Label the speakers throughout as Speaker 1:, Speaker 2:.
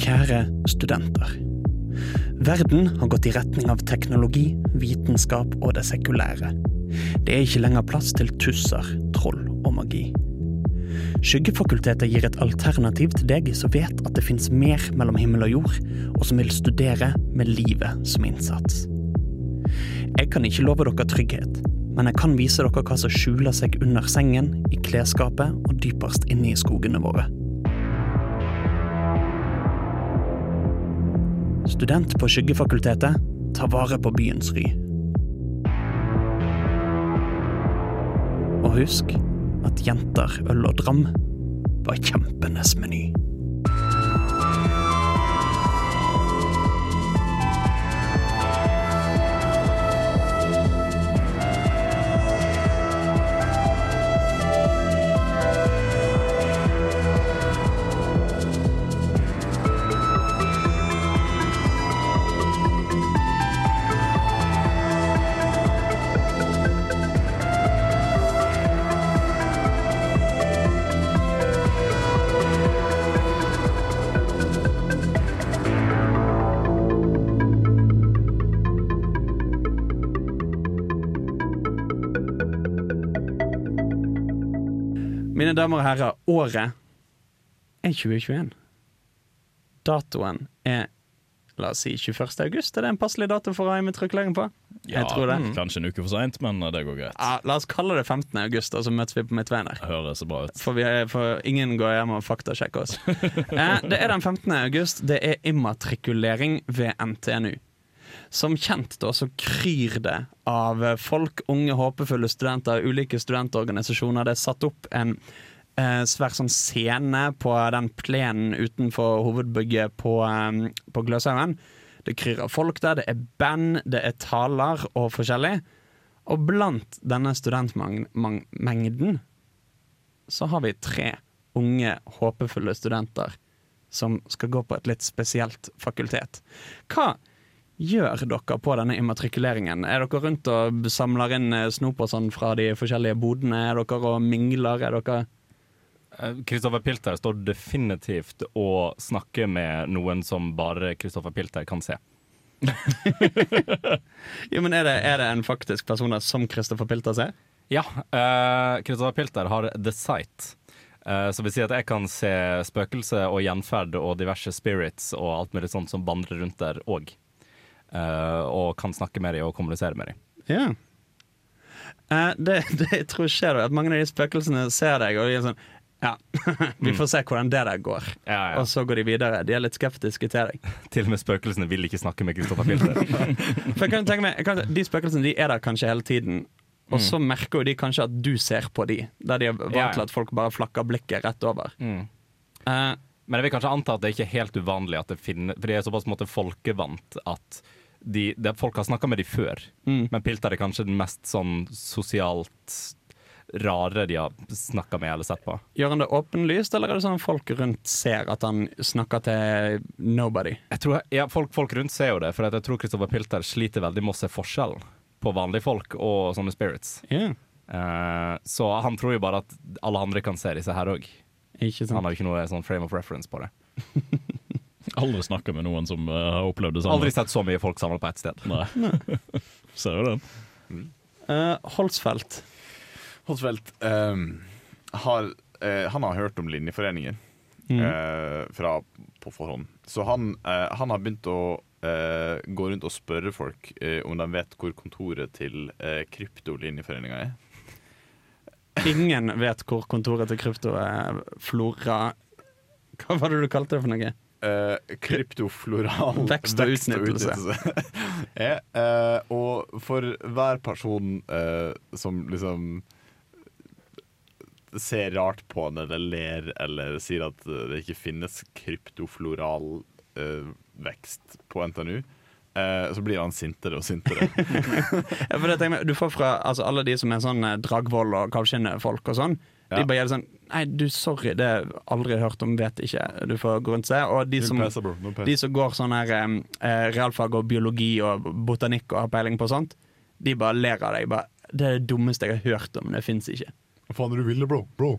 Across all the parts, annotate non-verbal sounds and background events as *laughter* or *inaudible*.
Speaker 1: Kjære studenter. Verden har gått i retning av teknologi, vitenskap og det sekulære. Det er ikke lenger plass til tusser, troll og magi. Skyggefakultetet gir et alternativ til deg som vet at det fins mer mellom himmel og jord, og som vil studere med livet som innsats. Jeg kan ikke love dere trygghet, men jeg kan vise dere hva som skjuler seg under sengen, i klesskapet og dypest inne i skogene våre. Student på Skyggefakultetet, tar vare på byens ry. Og husk at jenter, øl og dram var kjempenes meny. Mine damer og herrer, året er 2021. Datoen er La oss si 21. august. Er det en passelig dato for å ha immatrikulering på?
Speaker 2: Ja,
Speaker 1: tror det.
Speaker 2: Kanskje en uke for seint, men det går greit.
Speaker 1: Ja, la oss kalle det 15. august, og så møtes vi på midtveien der.
Speaker 2: Høres bra ut.
Speaker 1: For, vi er, for ingen går hjem og faktasjekker oss. *laughs* Eh, det er den 15. august. Det er immatrikulering ved NTNU. Som kjent da, så kryr det av folk, unge, håpefulle studenter, ulike studentorganisasjoner. Det er satt opp en eh, svær sånn scene på den plenen utenfor hovedbygget på, eh, på Gløshaugen. Det kryr av folk der, det er band, det er taler og forskjellig. Og blant denne studentmengden så har vi tre unge, håpefulle studenter som skal gå på et litt spesielt fakultet. Hva gjør dere på denne immatrikuleringen? Er dere rundt og samler inn eh, snop og sånn fra de forskjellige bodene? Er dere og mingler? Er dere
Speaker 3: Kristoffer Pilter står definitivt og snakker med noen som bare Kristoffer Pilter kan se. *laughs*
Speaker 1: Jo, men er det, er det en faktisk person som Kristoffer Pilter ser?
Speaker 3: Ja, Kristoffer Pilter har The Sight. Uh, så vil si at jeg kan se spøkelse og gjenferd og diverse spirits og alt mulig sånt som vandrer rundt der òg. Og kan snakke med dem og kommunisere med dem.
Speaker 1: Yeah. Uh, det, *laughs* det jeg tror skjer, at mange av de spøkelsene ser deg, og de er sånn Ja, *laughs* vi får se hvordan det der går.
Speaker 3: Ja, ja.
Speaker 1: Og så går de videre. De er litt skeptiske til deg. *laughs*
Speaker 3: Til og med spøkelsene vil ikke snakke med Kristoffer
Speaker 1: Filter. Meg, kan, De spøkelsene de er der kanskje hele tiden. Og så merker jo de kanskje at du ser på de Der de er vant
Speaker 3: Ja,
Speaker 1: til at folk bare flakker blikket rett over.
Speaker 3: Mm.
Speaker 1: Uh,
Speaker 3: Men jeg vil kanskje anta at det ikke er helt uvanlig at det finner For de er såpass måte folkevant at de, de, folk har snakka med dem før.
Speaker 1: Mm.
Speaker 3: Men Pilter er kanskje den mest sånn sosialt rare de har snakka med eller sett på.
Speaker 1: gjør han det åpenlyst, eller er det sånn at folk rundt ser at han snakker til nobody?
Speaker 3: Jeg tror, ja, folk, folk rundt ser jo det, for jeg tror Kristoffer Pilter sliter veldig med å se forskjell på vanlige folk og sånne spirits.
Speaker 1: Yeah.
Speaker 3: Uh, så han tror jo bare at alle andre kan se disse her òg. Han har jo ikke noe sånn frame of reference på det. *laughs*
Speaker 2: Aldri snakka med noen som eh, har opplevd det samme.
Speaker 3: Aldri sett så mye folk samla på ett sted.
Speaker 2: Nei. *laughs* Ser jo den.
Speaker 1: Eh, Holsfeldt.
Speaker 4: Holsfeldt um, har, uh, han har hørt om linjeforeninger
Speaker 1: Mm.
Speaker 4: uh, fra på forhånd. Så han, han har begynt å eh, gå rundt og spørre folk om de vet hvor kontoret til Kryptolinjeforeninga er.
Speaker 1: Ingen vet hvor kontoret til Krypto er. Flora Hva var det du kalte det for noe?
Speaker 4: Eh, kryptofloral *laughs*
Speaker 1: Vekst og utnyttelse.
Speaker 4: er, uh, *laughs* og for hver person uh, som liksom ser rart på han eller ler eller sier at eh, det ikke finnes kryptofloral eh, vekst på NTNU, eh, så blir han sintere og sintere. *laughs*
Speaker 1: Ja, for det tenker jeg, du får fra altså, alle de som er sånn eh, Dragvoll og Kalvskinnet-folk og sånn. De bare gjør det sånn Nei, du, sorry, det har jeg aldri hørt om, vet ikke. Du får gå rundt og se. Og de som,
Speaker 4: Passer. No
Speaker 1: de som går sånn her eh, eh, realfag og biologi og botanikk og har peiling på sånt, de bare ler av deg. Bare, det er det dummeste jeg har hørt om, det fins ikke.
Speaker 4: Hva faen er det du vil, bro? bro?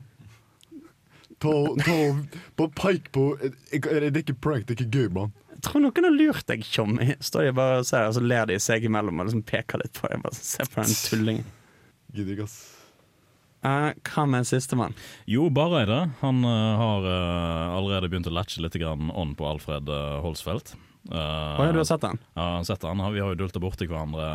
Speaker 4: Ta, ta Bare peik på Det er ikke prank, det er ikke gøy, mann.
Speaker 1: Jeg tror noen har lurt deg, Tjommi. Står de bare og ser, og så ler de seg imellom og liksom peker litt på deg. Bare Se på den tullingen.
Speaker 4: Gidder ikke, ass.
Speaker 1: Eh, hva med sistemann?
Speaker 2: Jo, bare det. han uh, har uh, allerede begynt å latche litt grann on på Alfred uh, Holsfeldt. Uh,
Speaker 1: Å ja, du har sett den?
Speaker 2: Ja, sett han. Vi har jo dulta borti hverandre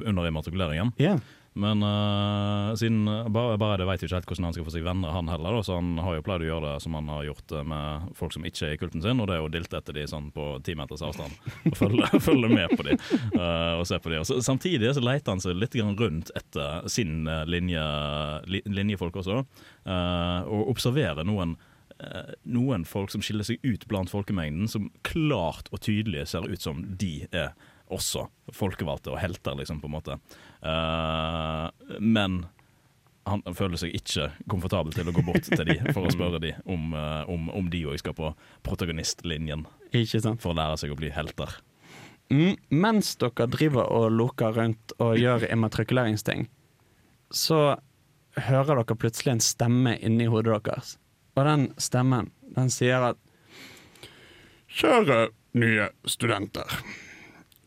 Speaker 2: under immatrikuleringen.
Speaker 1: Ja.
Speaker 2: Men uh, siden bare, bare det vet jo ikke helt hvordan han skal få seg venner, han heller. Da, så han har jo pleid å gjøre det som han har gjort eh, med folk som ikke er i kulten sin, og det er å dilte etter de sånn på ti meters avstand. Og følge, *laughs* følge med på de uh, og se på de. Og så, samtidig så leter han seg litt rundt etter sin linje, li, linjefolk også, uh, og observerer noen noen folk som skiller seg ut blant folkemengden, som klart og tydelig ser ut som de er også folkevalgte og helter, liksom, på en måte. Uh, men han føler seg ikke komfortabel til å gå bort til de for å spørre de om, uh, om, om de òg skal på protagonistlinjen
Speaker 1: Ikke sant?
Speaker 2: for å lære seg å bli helter.
Speaker 1: Mm, mens dere driver og loker rundt og gjør immatrikuleringsting, så hører dere plutselig en stemme inni hodet deres. Og den stemmen, den sier at Kjære nye studenter.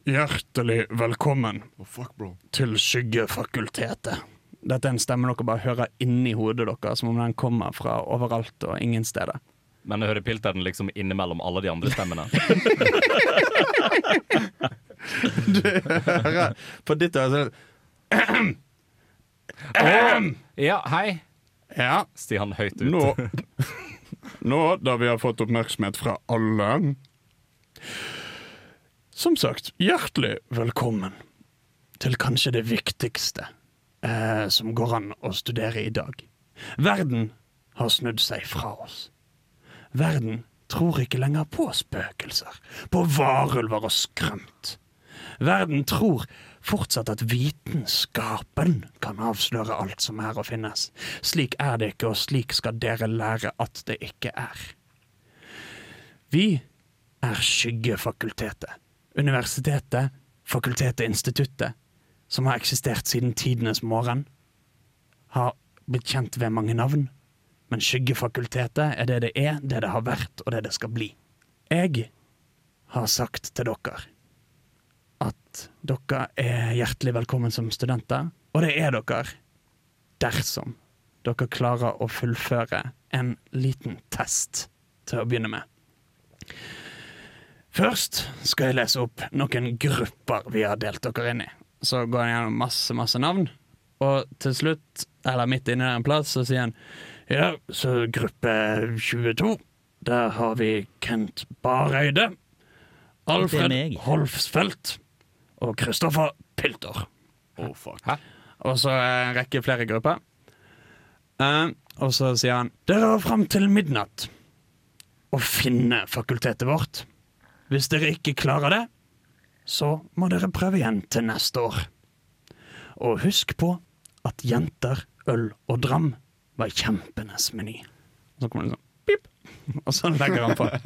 Speaker 1: Hjertelig velkommen
Speaker 4: Oh, fuck, bro.
Speaker 1: til Skyggefakultetet. Dette er en stemme dere bare hører inni hodet deres, som om den kommer fra overalt og ingen steder.
Speaker 3: Men jeg hører Pilteren liksom innimellom alle de andre stemmene. *laughs*
Speaker 1: du Hører på ditt øre sånn
Speaker 3: Ja, hei,
Speaker 1: Ja,
Speaker 3: sier han høyt ut.
Speaker 1: nå Nå, da vi har fått oppmerksomhet fra alle Som sagt, hjertelig velkommen til kanskje det viktigste eh, som går an å studere i dag. Verden har snudd seg fra oss. Verden tror ikke lenger på spøkelser, på varulver og skrømt. Verden tror fortsatt at vitenskapen kan avsløre alt som er å finnes. Slik er det ikke, og slik skal dere lære at det ikke er. Vi er Skyggefakultetet. Universitetet, fakultetet, og instituttet, som har eksistert siden tidenes morgen. Har blitt kjent ved mange navn, men Skyggefakultetet er det det er, det det har vært, og det det skal bli. Jeg har sagt til dere at dere er hjertelig velkommen som studenter, og det er dere dersom dere klarer å fullføre en liten test til å begynne med. Først skal jeg lese opp noen grupper vi har delt dere inn i. Så går han gjennom masse, masse navn, og til slutt, eller midt inni der en plass, så sier han ja, så gruppe 22, der har vi Kent Bareide, Alfred. Holfsfeldt og Kristoffer Pilter.
Speaker 4: Oh, fuck.
Speaker 1: Og så en rekke flere grupper. Uh, og så sier han Dere har fram til midnatt å finne fakultetet vårt. Hvis dere ikke klarer det, så må dere prøve igjen til neste år. Og husk på at jenter, øl og dram var kjempenes meny. Og så kommer det sånn pip, og så legger han på. *laughs*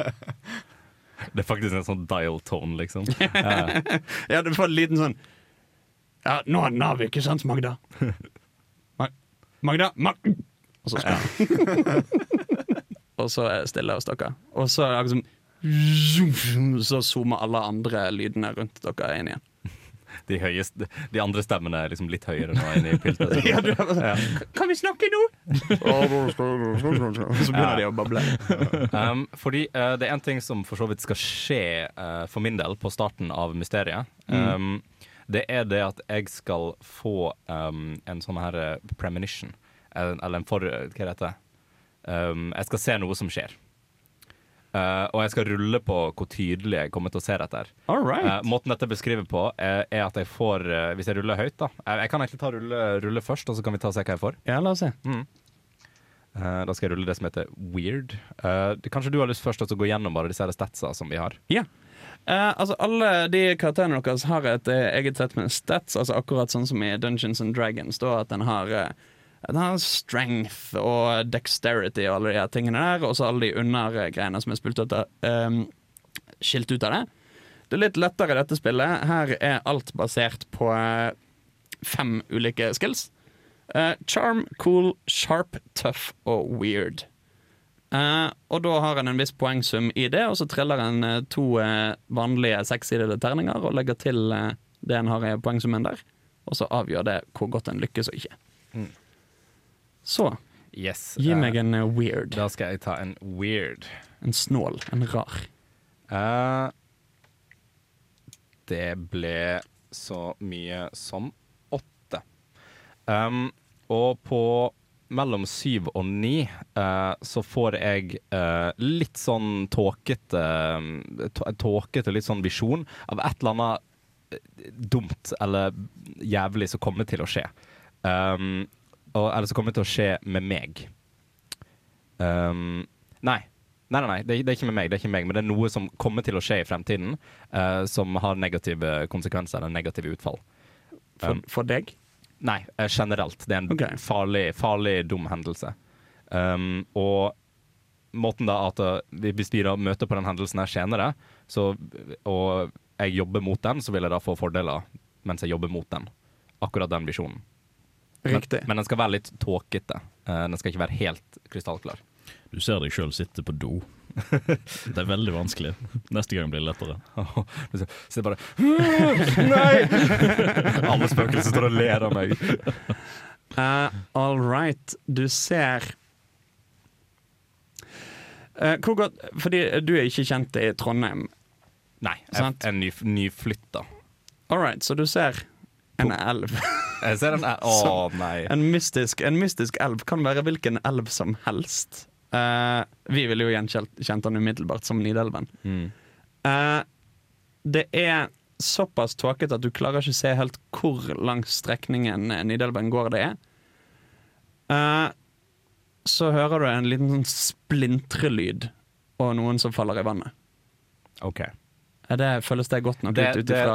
Speaker 3: Det er faktisk en sånn dial tone, liksom. *laughs* Ja.
Speaker 1: Ja, du får en liten sånn Ja, nå er den av, ikke sant, Magda? Mag Magda? Mag og så skal *laughs* Og så er stille hos dere. Og så er det akkurat som Så zoomer alle andre lydene rundt dere inn igjen.
Speaker 3: De, høyeste, de andre stemmene er liksom litt høyere nå enn i piltet *laughs*
Speaker 1: Ja, du er bare sånn, Kan vi snakke nå? Så begynner de å bable.
Speaker 3: Um, fordi uh, det er en ting som for så vidt skal skje uh, for min del på starten av mysteriet. Um, Det er det at jeg skal få um, en sånn her eh, premonition. Eller en for... Hva heter det? Um, jeg skal se noe som skjer. Eh, og jeg skal rulle på hvor tydelig jeg kommer til å se dette. her.
Speaker 1: All right.
Speaker 3: Eh, måten dette beskriver på, er, er at jeg får uh, Hvis jeg ruller høyt, da Jeg, jeg kan egentlig ta rulle, rulle først, og så kan vi ta og se hva jeg får.
Speaker 1: Ja, la oss se.
Speaker 3: Eh, da skal jeg rulle det som heter weird. Eh, det, kanskje du har lyst først til å gå gjennom bare disse statsa som vi har?
Speaker 1: Ja. Eh, altså Alle de karakterene deres har et eh, eget sett med stats, altså akkurat sånn som i Dungeons and Dragons. Da, at eh, den har strength og dexterity og alle de tingene der, og så alle de undergreiene som er spilt ut av, um, skilt ut av det. Det er litt lettere dette spillet. Her er alt basert på eh, fem ulike skills. Uh, charm, cool, sharp, tough og weird. Uh, og da har en en viss poengsum i det, og så triller en uh, to vanlige sekssidede terninger og legger til det en har i poengsummen der. Og så avgjør det hvor godt en lykkes og ikke.
Speaker 3: Mm.
Speaker 1: Så
Speaker 3: Yes.
Speaker 1: gi
Speaker 3: eh,
Speaker 1: meg en eh, weird.
Speaker 3: Da skal jeg ta en weird.
Speaker 1: En snål. En rar.
Speaker 3: Uh, det ble så mye som åtte. Um, og på mellom syv og ni uh, så får jeg uh, litt sånn tåkete tå- Tåkete, litt sånn visjon av et eller annet dumt eller jævlig som kommer til å skje. Um, og, eller som kommer til å skje med meg. Um, nei. Nei, nei, nei, det, det er ikke med meg, det er ikke meg, men det er noe som kommer til å skje i fremtiden, uh, som har negative konsekvenser eller negative utfall.
Speaker 1: For,
Speaker 3: Um,
Speaker 1: for deg?
Speaker 3: Nei, uh, generelt. Det er en
Speaker 1: okay.
Speaker 3: farlig, farlig, dum hendelse. Um, og måten da at uh, hvis vi da møter på den hendelsen her senere, så, og jeg jobber mot den, så vil jeg da få fordeler mens jeg jobber mot den. Akkurat den visjonen. Men,
Speaker 1: Riktig.
Speaker 3: men den skal være litt tåkete. Eh, den skal ikke være helt krystallklar.
Speaker 2: Du ser deg sjøl sitte på do. *laughs* Det er veldig vanskelig. Neste gang blir det lettere. *laughs*
Speaker 3: så så bare *laughs* Nei! Alle spøkelser står og ler av meg.
Speaker 1: Uh, all right. Du ser uh, Hvor godt Fordi du er ikke kjent i Trondheim.
Speaker 3: Nei, jeg er ny, nyflytta.
Speaker 1: All right, så du ser en elv. *laughs*
Speaker 3: Jeg ser den *laughs* Å,
Speaker 1: Sånn.
Speaker 3: nei.
Speaker 1: En mystisk, en mystisk elv kan være hvilken elv som helst. Uh, vi ville jo gjenkjent den umiddelbart som Nidelven.
Speaker 3: Mm.
Speaker 1: Uh, det er såpass tåkete at du klarer ikke se helt hvor langs strekningen Nidelven går det er. Uh, så hører du en liten sånn splintrelyd og noen som faller i vannet.
Speaker 3: OK.
Speaker 1: Er det, føles det godt nok
Speaker 3: Det,
Speaker 1: ut ut
Speaker 3: det,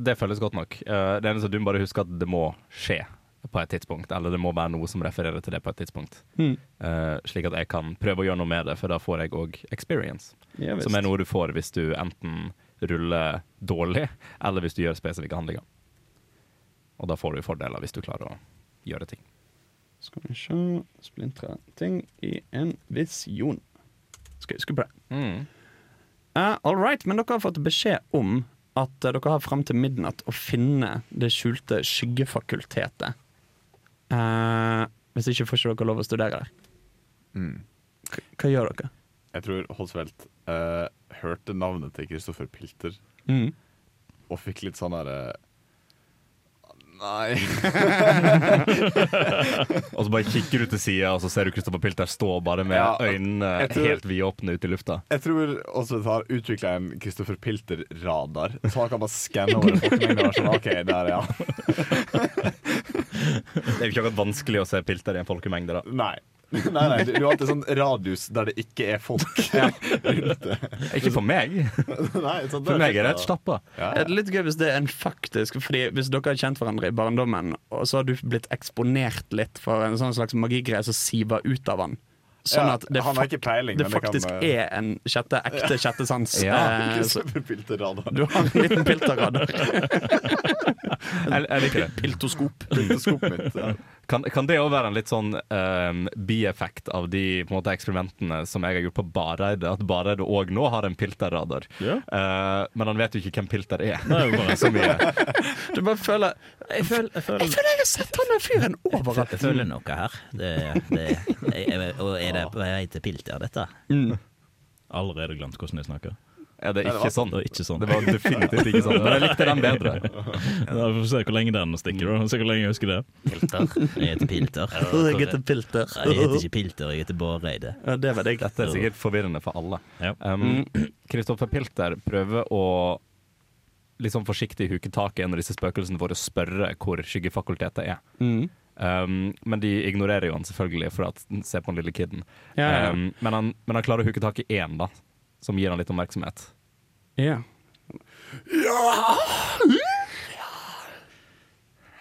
Speaker 3: det føles godt nok. Uh, det eneste du må bare huske at det må skje på et tidspunkt. Eller det må være noe som refererer til det på et tidspunkt.
Speaker 1: Mm.
Speaker 3: Uh, slik at jeg kan prøve å gjøre noe med det, for da får jeg òg experience.
Speaker 1: Ja,
Speaker 3: som er noe du får hvis du enten ruller dårlig, eller hvis du gjør spesifikke handlinger. Og da får du fordeler hvis du klarer å gjøre ting.
Speaker 1: Skal vi se Splintre ting i en visjon. Skal jeg huske på det.
Speaker 3: Mm.
Speaker 1: Eh, all right, men dere har fått beskjed om at eh, dere har fram til midnatt å finne det skjulte skyggefakultetet. Uh, hvis ikke får ikke dere lov å studere der.
Speaker 4: Mm.
Speaker 1: Hva gjør dere?
Speaker 4: Jeg tror Holsfeldt uh, hørte navnet til Kristoffer Pilter
Speaker 1: Mm.
Speaker 4: og fikk litt sånn derre Nei. *laughs*
Speaker 3: Og så bare kikker du til sida, og så ser du Kristoffer Pilter stå bare med
Speaker 4: Ja,
Speaker 3: øynene
Speaker 4: tror-
Speaker 3: helt vidåpne ut i lufta.
Speaker 4: Jeg tror også det har utvikla en Kristoffer Pilter-radar, så han kan bare skanne over folkemengder. sånn OK, der, ja. *laughs*
Speaker 3: Det er jo ikke akkurat vanskelig å se Pilter i en folkemengde, da.
Speaker 4: Nei. *laughs* Nei, nei, du du har alltid sånn radius der det ikke er folk. *laughs*
Speaker 3: Ikke for meg. *laughs*
Speaker 4: Nei, sånn
Speaker 3: For meg er det et stappa.
Speaker 4: Ja,
Speaker 1: Er litt gøy hvis det er en faktisk Fordi Hvis dere har kjent hverandre i barndommen, og så har du blitt eksponert litt for en sånn slags magigreie som siver ut av han. Sånn
Speaker 4: Ja,
Speaker 1: at det,
Speaker 4: han fakt peiling,
Speaker 1: det
Speaker 4: faktisk det kan,
Speaker 1: er en sjette, ekte sjette sans.
Speaker 3: Ja,
Speaker 1: eh, du har en liten pilterradar.
Speaker 3: Jeg liker det.
Speaker 1: Piltoskop.
Speaker 4: Piltoskopet mitt. Ja.
Speaker 3: Kan, kan det òg være en litt sånn um, bieffekt av de på en måte, eksperimentene som jeg har gjort på Bareide? At Bareide òg nå har en pilterradar.
Speaker 2: Yeah.
Speaker 3: Uh, men han vet jo ikke hvem pilter er.
Speaker 2: Nei, bare- *laughs*
Speaker 3: Så mye.
Speaker 1: Du bare føler
Speaker 2: Jeg føler, jeg føler,
Speaker 1: Jeg føler jeg har sett han der fyren overalt.
Speaker 5: Jeg føler noe her. Det, det, jeg, jeg, og er det på vei til Pilter, dette?
Speaker 1: Mm.
Speaker 2: allerede glemt hvordan jeg snakker.
Speaker 3: Ja, det er det sånn.
Speaker 2: Det ikke sånn.
Speaker 3: Det var definitivt ikke sånn. Men jeg likte den bedre. *laughs*
Speaker 2: Ja, vi får se hvor lenge den stikker. da Se hvor lenge jeg husker det.
Speaker 5: Pilter. Jeg heter Pilter. *laughs*
Speaker 1: Jeg heter Pilter.
Speaker 5: Jeg heter ikke Pilter, jeg heter Båreide.
Speaker 1: Ja, det var deg.
Speaker 3: Dette er sikkert forvirrende for alle.
Speaker 2: Kristoffer
Speaker 3: Um, *clears throat* Pilter prøver å liksom forsiktig huke tak i en av disse spøkelsene for å spørre hvor skyggefakultetet er.
Speaker 1: Mm.
Speaker 3: Um, men de ignorerer jo han selvfølgelig for at se på den lille kiden.
Speaker 1: Ja, ja, ja.
Speaker 3: Um, men, han, men han klarer å huke tak i én, da, som gir han litt oppmerksomhet.
Speaker 1: ja.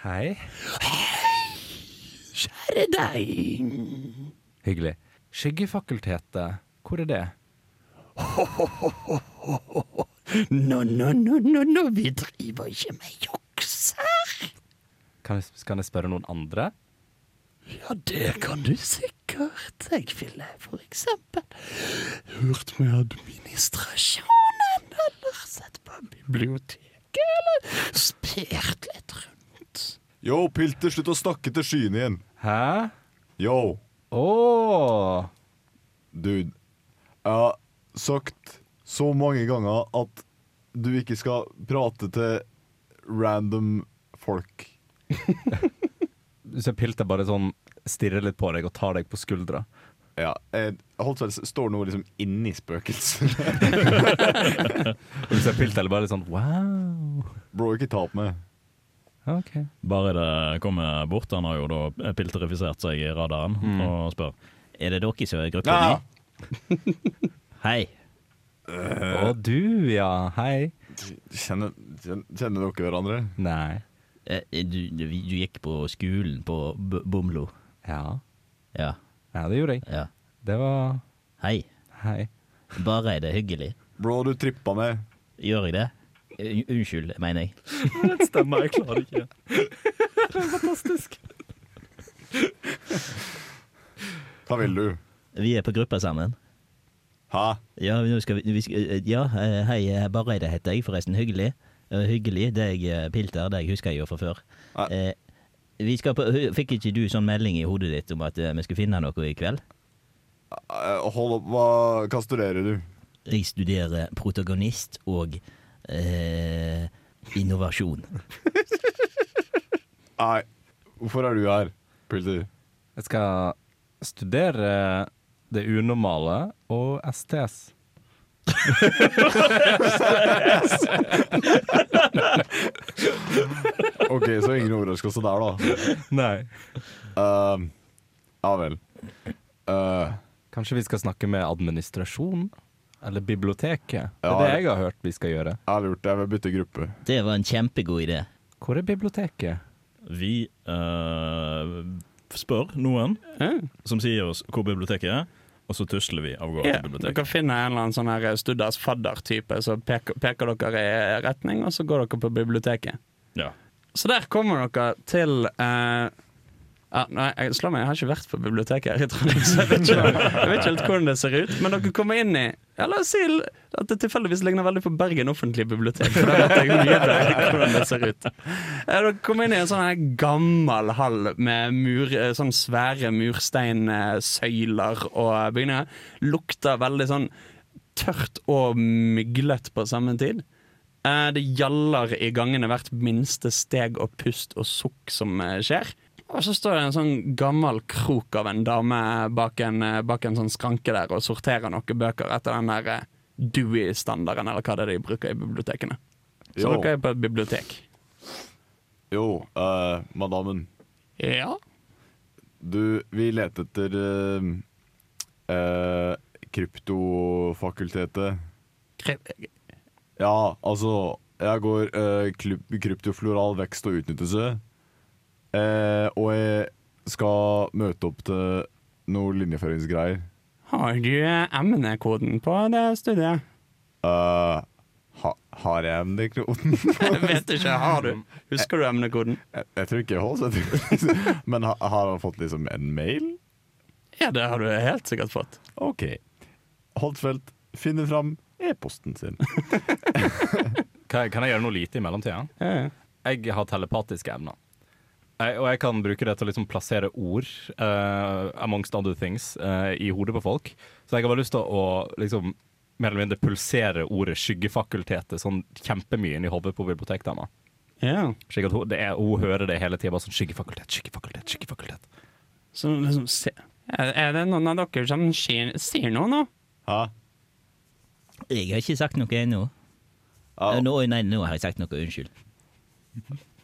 Speaker 3: Hei.
Speaker 1: Kjære deg.
Speaker 3: Hyggelig. Skyggefakultetet, hvor er det?
Speaker 1: Nå, nå, nå, nå, nå, vi driver ikke med juks her.
Speaker 3: Kan jeg, kan jeg spørre noen andre?
Speaker 1: Ja, det kan du sikkert. Jeg ville for eksempel hørt med administrasjonen, eller sett på biblioteket, eller spert litt rundt.
Speaker 4: Yo, Pilter, slutt å snakke til skyene igjen.
Speaker 3: Hæ?
Speaker 4: Yo,
Speaker 3: Åh
Speaker 4: dude. Jeg har sagt så mange ganger at du ikke skal prate til random folk. *laughs*
Speaker 3: Du ser Pilter bare sånn stirrer litt på deg og tar deg på skuldra.
Speaker 4: Ja, holdt vel står nå liksom inni spøkelset. *laughs*
Speaker 3: Og du ser Pilter bare litt sånn wow.
Speaker 4: Bro, ikke ta opp meg.
Speaker 3: Okay.
Speaker 2: Bare det kommer bort, han har jo da pilterifisert seg i radaren,
Speaker 3: Mm.
Speaker 2: og spør
Speaker 5: Er det dere som er gruppa mi?
Speaker 4: Ja. *laughs*
Speaker 5: Hei.
Speaker 3: Og du, ja. Hei.
Speaker 4: Kjenner, kjenner, dere hverandre?
Speaker 3: Nei.
Speaker 5: Eh, Du, du, du gikk på skolen på B Bomlo?
Speaker 3: Ja.
Speaker 5: Ja.
Speaker 3: Ja, det gjorde jeg.
Speaker 5: ja.
Speaker 3: Det var
Speaker 5: Hei.
Speaker 3: Hei.
Speaker 5: Bare er det hyggelig.
Speaker 4: Bro, du trippa meg.
Speaker 5: Gjør jeg det? Un- Unnskyld, mener jeg. *laughs*
Speaker 3: Det stemmer, jeg klarer ikke. *laughs* Det er fantastisk.
Speaker 4: Hva vil du?
Speaker 5: Vi er på gruppa sammen.
Speaker 4: Ha?
Speaker 5: Ja, nå skal vi, vi skal, eh, ja eh, hei, eh, Bareide heter jeg, forresten. Hyggelig. Eh, hyggelig. Deg, eh, Pilter, deg husker jeg jo fra før.
Speaker 4: Nei.
Speaker 5: Eh, på, fikk ikke du sånn melding i hodet ditt om at eh, vi skulle finne noe i kveld?
Speaker 4: Eh, Hold opp, hva, hva studerer du?
Speaker 5: Jeg studerer protagonist og eh, innovasjon. *laughs*
Speaker 4: Nei, hvorfor er du her, Pilter?
Speaker 3: Jeg skal studere det unormale og STS. *laughs*
Speaker 4: OK, så ingen overraskelse der, da.
Speaker 3: Nei.
Speaker 4: Uh, ja vel. Uh,
Speaker 3: Kanskje vi skal snakke med administrasjonen? Eller biblioteket? Det
Speaker 4: Ja,
Speaker 3: er det jeg har hørt vi skal gjøre.
Speaker 4: jeg har lurt. Jeg vil bytte gruppe.
Speaker 5: Det var en kjempegod idé.
Speaker 3: Hvor er biblioteket?
Speaker 2: Vi uh, spør noen
Speaker 1: Ja.
Speaker 2: som sier oss hvor biblioteket er, og så tusler vi av gårde
Speaker 1: Ja,
Speaker 2: til
Speaker 1: dere finner en eller annen sånn her Studdas fadder-type, så peker, peker dere i retning, og så går dere på biblioteket.
Speaker 2: Ja.
Speaker 1: Så der kommer dere til eh, ja, Nei, jeg slår meg, jeg har ikke vært på biblioteket her i Trondheim, så jeg vet, ikke, jeg vet ikke helt hvordan det ser ut. Men dere kommer inn i ja, La oss si at det tilfeldigvis ligner veldig på Bergen offentlige bibliotek. For da vet jeg mye bedre hvordan det ser ut. Ja, Dere kommer inn i en sånn her gammel hall med mur, eh, sånn svære mursteinsøyler og bygninger. Lukter veldig sånn tørt og myglet på samme tid. Eh, Det gjaller i gangene hvert minste steg og pust og sukk som eh, skjer. Og så står det en sånn gammel krok av en dame bak en, bak en sånn skranke der og sorterer noen bøker etter den der eh, Dewey-standarden, eller hva det er de bruker i bibliotekene. Så
Speaker 4: Jo,
Speaker 1: dere er på et bibliotek.
Speaker 4: jo uh, madammen.
Speaker 1: Ja.
Speaker 4: Du, vi leter etter uh, uh, kryptofakultetet. Ja, altså Jeg går kryptofloral vekst og utnyttelse. Eh, og jeg skal møte opp til noe linjeføringsgreier.
Speaker 1: Har du emnekoden på det studiet?
Speaker 4: Uh, ha, har jeg emnekoden? *laughs*
Speaker 1: Jeg vet ikke, har du? Husker du emnekoden?
Speaker 4: jeg, jeg tror ikke jeg holder *laughs* Men ha, har han fått liksom en mail?
Speaker 1: Ja, det har du helt sikkert fått.
Speaker 4: OK. Holtfeldt finner fram e-posten sin. *laughs*
Speaker 3: Kan, kan jeg gjøre noe lite i mellomtida?
Speaker 1: Ja, ja.
Speaker 3: Jeg har telepatiske evner. Jeg, og jeg kan bruke det til å liksom plassere ord, uh, amongst other things, uh, i hodet på folk. Så jeg har bare lyst til å liksom, mer eller mindre pulsere ordet 'skyggefakultetet' sånn kjempemye inn i hodet på bibliotekdama.
Speaker 1: ja.
Speaker 3: Slik at hun, det er, hun hører det hele tida. Bare sånn 'skyggefakultet, skyggefakultet', skyggefakultet.
Speaker 1: Så liksom se. Er er det noen av dere som sier, sier noe nå?
Speaker 4: Ja.
Speaker 5: Jeg har ikke sagt noe ennå.
Speaker 4: Ja,
Speaker 5: Nå, nei, nå har jeg sagt noe. Unnskyld.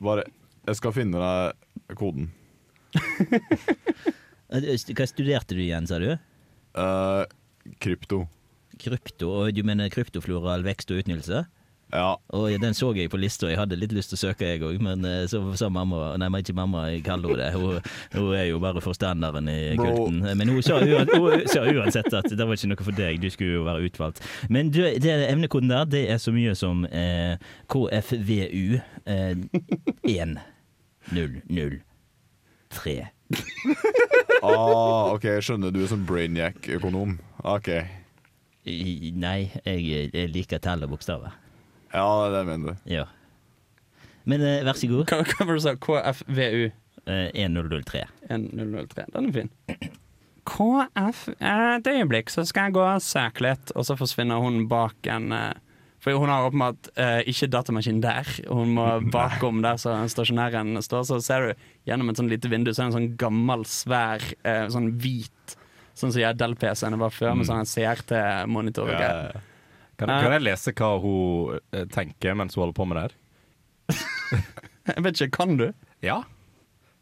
Speaker 4: bare Jeg skal finne deg koden. *laughs*
Speaker 5: Eh, Hva studerte du igjen, sa du?
Speaker 4: Eh, krypto.
Speaker 5: Krypto, og du mener kryptofloral vekst og utnyttelse?
Speaker 4: Ja.
Speaker 5: Og den så jeg på lista, jeg hadde litt lyst til å søke jeg òg, men eh, så sa mamma Nei, men ikke mamma, jeg kaller henne det. Hun, hun er jo bare forstanderen i
Speaker 4: Bro.
Speaker 5: kulten. Men hun sa, uan, hun sa uansett at det var ikke noe for deg, du skulle jo være utvalgt. Men du, det emnekoden der, det er så mye som eh, KFVU eh, 1003. *laughs*
Speaker 4: Ah, OK, jeg skjønner. Du er sånn brainiac-økonom. OK.
Speaker 5: I- Nei, jeg, jeg liker tall og bokstaver.
Speaker 4: Ja, det er det jeg mener.
Speaker 5: Ja. Men eh, vær så god.
Speaker 1: Hva, hva var det du sa? KFVU
Speaker 5: Eh, 1003.
Speaker 1: 1003. Den er fin. KF eh, Et øyeblikk, så skal jeg gå og søke litt. Og så forsvinner hun bak en eh, For hun har åpenbart eh, ikke datamaskin der. Hun må *laughs* bakom der så stasjonæren står. Så ser du gjennom et sånn lite vindu Så er det en sånn gammel, svær, eh, sånn hvit Sånn som de Dell-PC-ene var før, med sånn CRT-monitor.
Speaker 4: Ja.
Speaker 3: Kan, kan jeg lese hva hun eh, tenker mens hun holder på med det her? *laughs*
Speaker 1: Jeg vet ikke, kan du?
Speaker 3: Ja.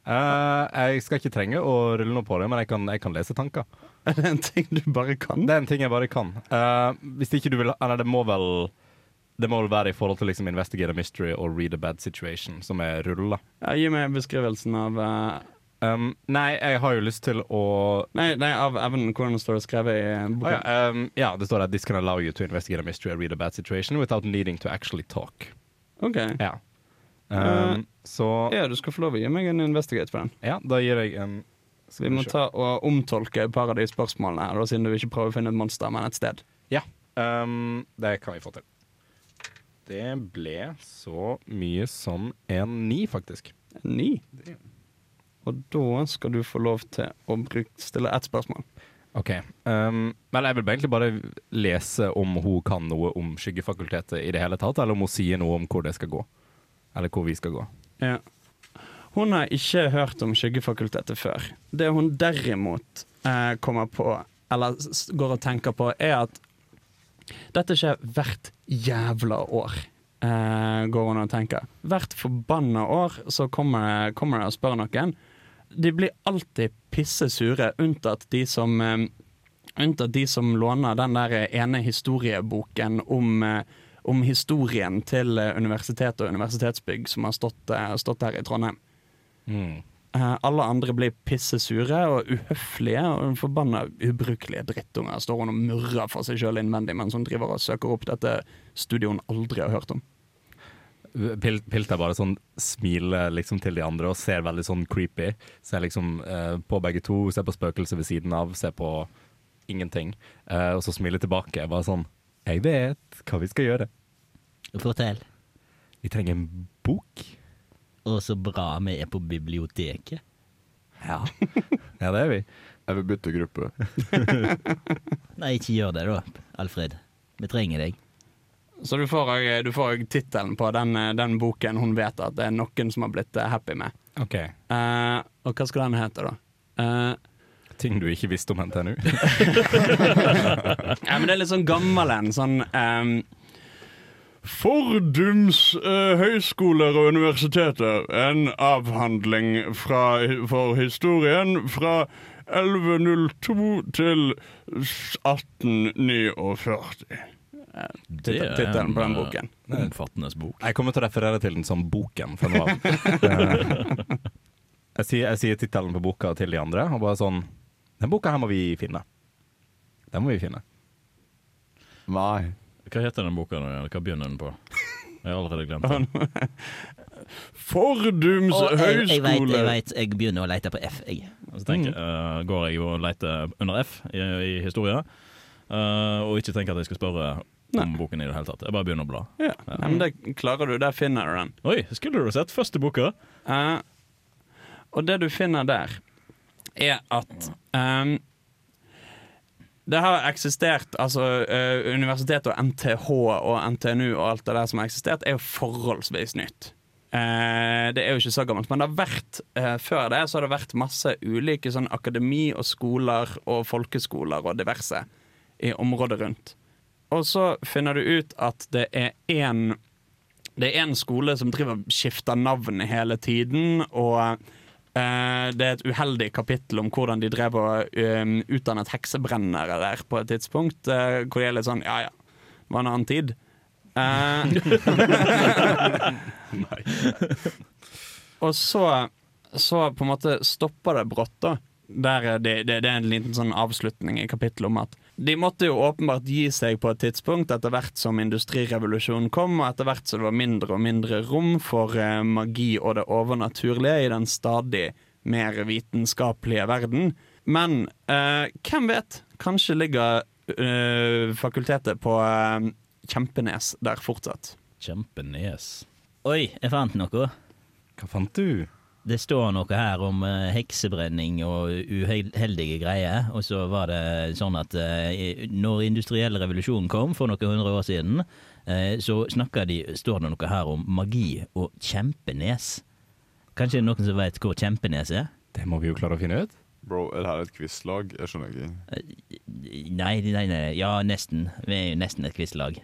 Speaker 3: Uh, jeg skal ikke trenge å rulle noe på det, men jeg kan, jeg kan lese tanker. *laughs*
Speaker 1: Er det en ting du bare kan?
Speaker 3: Det er en ting jeg bare kan. Uh, hvis ikke du vil Eller det må vel Det må vel være i forhold til liksom investigate a mystery og read a bad situation, som er rulla.
Speaker 1: Ja, gi meg beskrivelsen av uh,
Speaker 3: Um, nei, jeg har jo lyst til å
Speaker 1: Nei, nei av evnen. Hvordan står skrevet i boka.
Speaker 3: Oh, ja, um, ja, det står at this can allow you to investigate a mystery and read a bad situation without needing to actually talk.
Speaker 1: OK.
Speaker 3: Ja. Um, så
Speaker 1: Ja, du skal få lov å gi meg en investigate på den.
Speaker 3: ja, da gir jeg en
Speaker 1: Vi må ta og omtolke et par av de spørsmålene her, siden du ikke prøver å finne et monster, men et sted.
Speaker 3: Ja, um, det kan vi få til. Det ble så mye som en ni, faktisk.
Speaker 1: En Ni. Og da skal du få lov til å stille ett spørsmål.
Speaker 3: Ok. Um, men jeg vil egentlig bare lese om hun kan noe om skyggefakultetet i det hele tatt, eller om hun sier noe om hvor det skal gå. Eller hvor vi skal gå.
Speaker 1: Ja. Hun har ikke hørt om Skyggefakultetet før. Det hun derimot eh, kommer på, eller går og tenker på, er at dette skjer hvert jævla år. Eh, går hun og tenker. Hvert forbanna år så kommer det, kommer det og spør noen. De blir alltid pisse sure, unntatt de som eh, Unntatt de som låner den der ene historieboken om, eh, om historien til eh, universitet og universitetsbygg som har stått, eh, stått her i Trondheim.
Speaker 3: Mm.
Speaker 1: Eh, alle andre blir pissesure og uhøflige og forbanna ubrukelige drittunger. Står hun og murrer for seg sjøl innvendig mens hun driver og søker opp dette studioet hun aldri har hørt om.
Speaker 3: Pil Pilter bare sånn smiler liksom til de andre og ser veldig sånn creepy. Ser liksom eh, på begge to, ser på spøkelset ved siden av, ser på ingenting. Eh, og så smiler tilbake. Bare sånn Jeg vet hva vi skal gjøre.
Speaker 5: Fortell.
Speaker 3: Vi trenger en bok.
Speaker 5: Å, så bra vi er på biblioteket.
Speaker 3: Ja. *laughs* ja, det er vi.
Speaker 4: Jeg vil bytte gruppe. *laughs*
Speaker 5: Nei, ikke gjør det da, Alfred. Vi trenger deg.
Speaker 1: Så du får òg- du får òg tittelen på den, den boken hun vet at det er noen som har blitt eh, happy med.
Speaker 3: OK.
Speaker 1: Uh, og hva skal den hete, da? Uh,
Speaker 3: Ting du ikke visste om NTNU. *laughs*
Speaker 1: Ja, men det er litt sånn gammel en. Sånn um, Fordums eh, høyskoler og universiteter. En avhandling fra, for historien fra 1102 til 1849. Det titt- Tittelen på den
Speaker 2: en, eh,
Speaker 1: boken.
Speaker 2: omfattende bok.
Speaker 3: Jeg kommer til å referere til den som Boken fra nå av. *laughs* Eh, jeg sier, jeg sier tittelen på boka til de andre, og bare sånn Den boka her må vi finne. Den må vi finne.
Speaker 4: Nei.
Speaker 2: Hva heter den boka? nå? Hva begynner den på? Jeg har allerede glemt den. *laughs*
Speaker 1: Fordums
Speaker 5: Å, jeg, jeg
Speaker 1: høyskole
Speaker 5: jeg veit. Jeg begynner å lete på F, jeg.
Speaker 2: Så tenker, eh, går jeg og leter under F i, i historie, uh, og ikke tenker at jeg skal spørre om boken i det hele tatt. Jeg bare begynner å bla.
Speaker 1: Ja, Nei, men det klarer du. Der finner du den.
Speaker 2: Oi, skulle du sett første boka?
Speaker 1: Uh, og det du finner der, er at ehm, det har eksistert Altså, uh, universitetet og NTH og NTNU og alt det der som har eksistert, er jo forholdsvis nytt. Uh, det er jo ikke så gammelt, men det har vært uh, før det så har det vært masse ulike sånn akademi og skoler og folkeskoler og diverse i området rundt. Og så finner du ut at det er én det er en skole som driver skifter navn hele tiden, og eh, det er et uheldig kapittel om hvordan de drev og um, utdannet heksebrennere der på et tidspunkt, eh, hvor de er litt sånn ja ja, det var en annen tid. *laughs* Nei. *laughs* og så, så på en måte stopper det brått, da. Der er det, det, det er en liten sånn avslutning i kapittelet om at de måtte jo åpenbart gi seg på et tidspunkt etter hvert som industrirevolusjonen kom, og etter hvert som det var mindre og mindre rom for eh, magi og det overnaturlige i den stadig mer vitenskapelige verden. Men eh, hvem vet? Kanskje ligger eh, fakultetet på eh, Kjempenes der fortsatt.
Speaker 2: Kjempenes.
Speaker 5: Oi, jeg fant noe.
Speaker 3: Hva fant du?
Speaker 5: Det står noe her om eh, heksebrenning og uheldige greier. Og så var det sånn at eh, når industriell revolusjon kom for noen hundre år siden, eh, så snakker de, står det noe her om magi og Kjempenes. Kanskje det er noen som vet hvor Kjempenes er?
Speaker 3: Det må vi jo klare å finne ut.
Speaker 4: Bro, er det her et quizlag? Jeg skjønner ikke.
Speaker 5: Nei, nei, nei. Ja, nesten. Vi er jo nesten et quizlag.